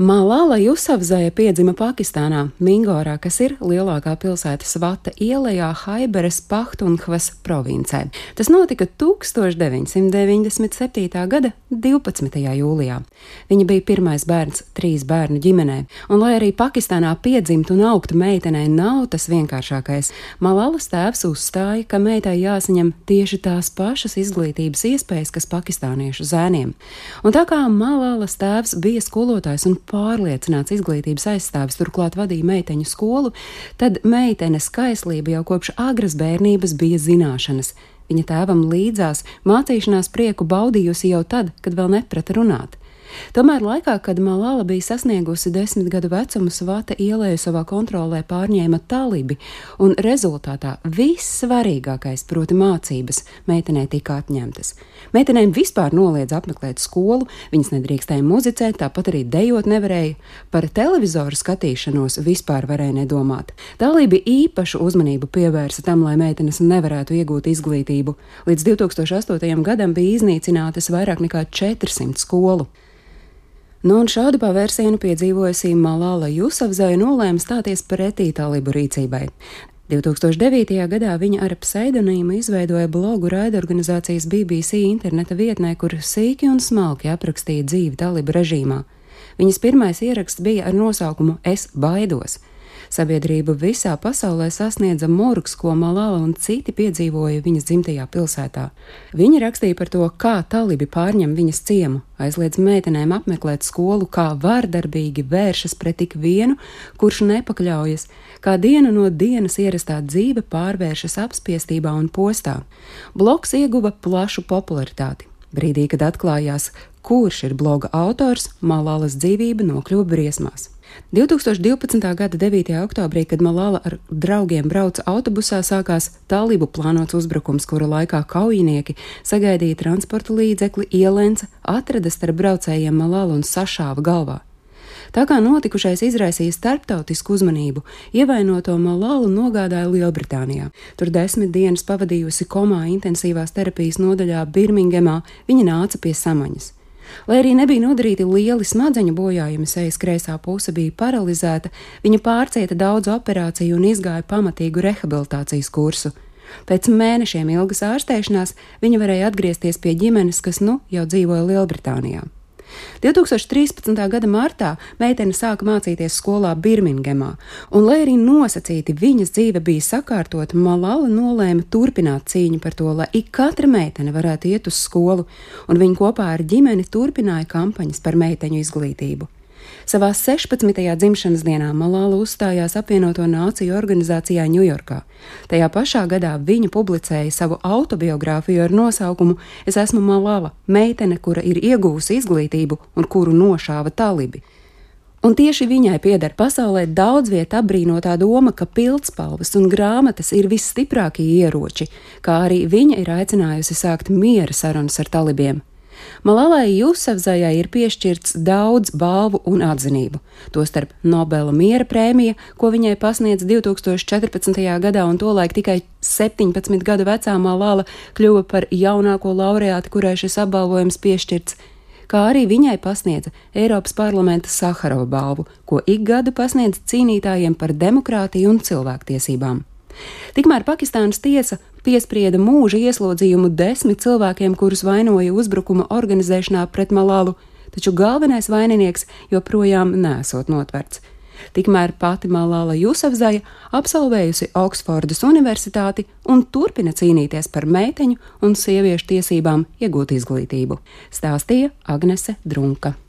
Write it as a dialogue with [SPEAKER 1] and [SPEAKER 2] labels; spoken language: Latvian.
[SPEAKER 1] Malala Jusafzaja piedzima Pakistānā, Mingorā, kas ir lielākā pilsēta Svata ielā Haiberes Pahtunhvas provincē. Tas notika 1997. gada 12. jūlijā. Viņa bija pirmais bērns trīs bērnu ģimenē, un lai arī Pakistānā piedzimtu un augtu meitenei nav tas vienkāršākais, Malalas tēvs uzstāja, ka meitai jāsaņem tieši tās pašas izglītības iespējas, kas pakistāniešu zēniem. Un tā kā Malalas tēvs bija skolotājs un pārliecināts izglītības aizstāvis, turklāt vadīja meiteņu skolu, tad meitenes kaislība jau kopš agras bērnības bija zināšanas. Viņa tēvam līdzās mācīšanās prieku baudījusi jau tad, kad vēl neprata runāt. Tomēr laikā, kad Malala bija sasniegusi desmit gadu vecumu, Svata ielēju savā kontrolē pārņēma talibi, un rezultātā viss svarīgākais, proti mācības, meitenei tika atņemtas. Meitenēm vispār noliedz apmeklēt skolu, viņas nedrīkstēja muzicēt, tāpat arī dejot nevarēja, par televizoru skatīšanos vispār varēja nedomāt. Talibi īpašu uzmanību pievērsa tam, lai meitenes nevarētu iegūt izglītību. Līdz 2008. gadam bija iznīcinātas vairāk nekā 400 skolu. Nu, un šādu pavērsienu piedzīvojusi Malāla Jusafzai nolēma stāties pretī talību rīcībai. 2009. gadā viņa ar pseidonīmu izveidoja blogu raidorganizācijas BBC interneta vietnē, kur sīki un smalki aprakstīja dzīvi talību režīmā. Viņas pirmais ieraksts bija ar nosaukumu Es baidos. Sabiedrību visā pasaulē sasniedza morgs, ko Malala un citi piedzīvoja viņas dzimtajā pilsētā. Viņa rakstīja par to, kā talibi pārņem viņas ciemu, aizliedz meitenēm apmeklēt skolu, kā vardarbīgi vēršas pret ik vienu, kurš nepakļaujas, kā dienu no dienas ierastā dzīve pārvēršas apspiestībā un postā. Bloks ieguva plašu popularitāti. Brīdī, kad atklājās, kurš ir bloga autors, Malalas dzīvība nokļuva briesmās. 2012. gada 9. oktobrī, kad Malala ar draugiem brauca autobusā, sākās tālību plānots uzbrukums, kura laikā kaujinieki sagaidīja transporta līdzekli, ielenca, atrada starp braucējiem Malalu un sašāva galvā. Tā kā notikušais izraisīja starptautisku uzmanību, ievainoto Malalu nogādāja Lielbritānijā. Tur desmit dienas pavadījusi komā intensīvās terapijas nodaļā Birmingemā, viņa nāca pie samaņas. Lai arī nebija nodarīti lieli smadzeņu bojājumi, sejas kreisā puse bija paralizēta, viņa pārcieta daudz operāciju un izgāja pamatīgu rehabilitācijas kursu. Pēc mēnešiem ilgas ārstēšanās viņa varēja atgriezties pie ģimenes, kas nu jau dzīvoja Lielbritānijā. 2013. gada martā meitene sāka mācīties skolā Birmingemā, un, lai arī nosacīti viņas dzīve bija sakārtota, Malala nolēma turpināt cīņu par to, lai ik katra meitene varētu iet uz skolu, un viņa kopā ar ģimeni turpināja kampaņas par meiteņu izglītību. Savā 16. dzimšanas dienā Malāla uzstājās apvienoto nāciju organizācijā Ņujorkā. Tajā pašā gadā viņa publicēja savu autobiogrāfiju ar nosaukumu Es esmu Malāla, meitene, kura ir iegūsi izglītību un kuru nošāva talibi. Un tieši viņai pieder pasaulē daudz vieta apbrīnotā doma, ka pildspalvas un grāmatas ir visstiprākie ieroči, kā arī viņa ir aicinājusi sākt miera sarunas ar talibiem. Malalai Jusafzajai ir piešķirts daudz balvu un atzinību, tostarp Nobela miera prēmija, ko viņai pasniedz 2014. gadā, un tolaik tikai 17 gadu vecā Malala kļuva par jaunāko laureāti, kurai šis apbalvojums piešķirts kā arī viņai pasniedza Eiropas parlamenta Saharova balvu, ko ik gadu pasniedz cīnītājiem par demokrātiju un cilvēktiesībām. Tikmēr Pakistānas tiesa piesprieda mūža ieslodzījumu desmit cilvēkiem, kurus vainoja uzbrukuma organizēšanā pret Malālu, taču galvenais vaininieks joprojām nesot notverts. Tikmēr pati Malāla Jusafzaja absolvējusi Oksfordas Universitāti un turpina cīnīties par meiteņu un sieviešu tiesībām iegūt izglītību, stāstīja Agnese Drunka.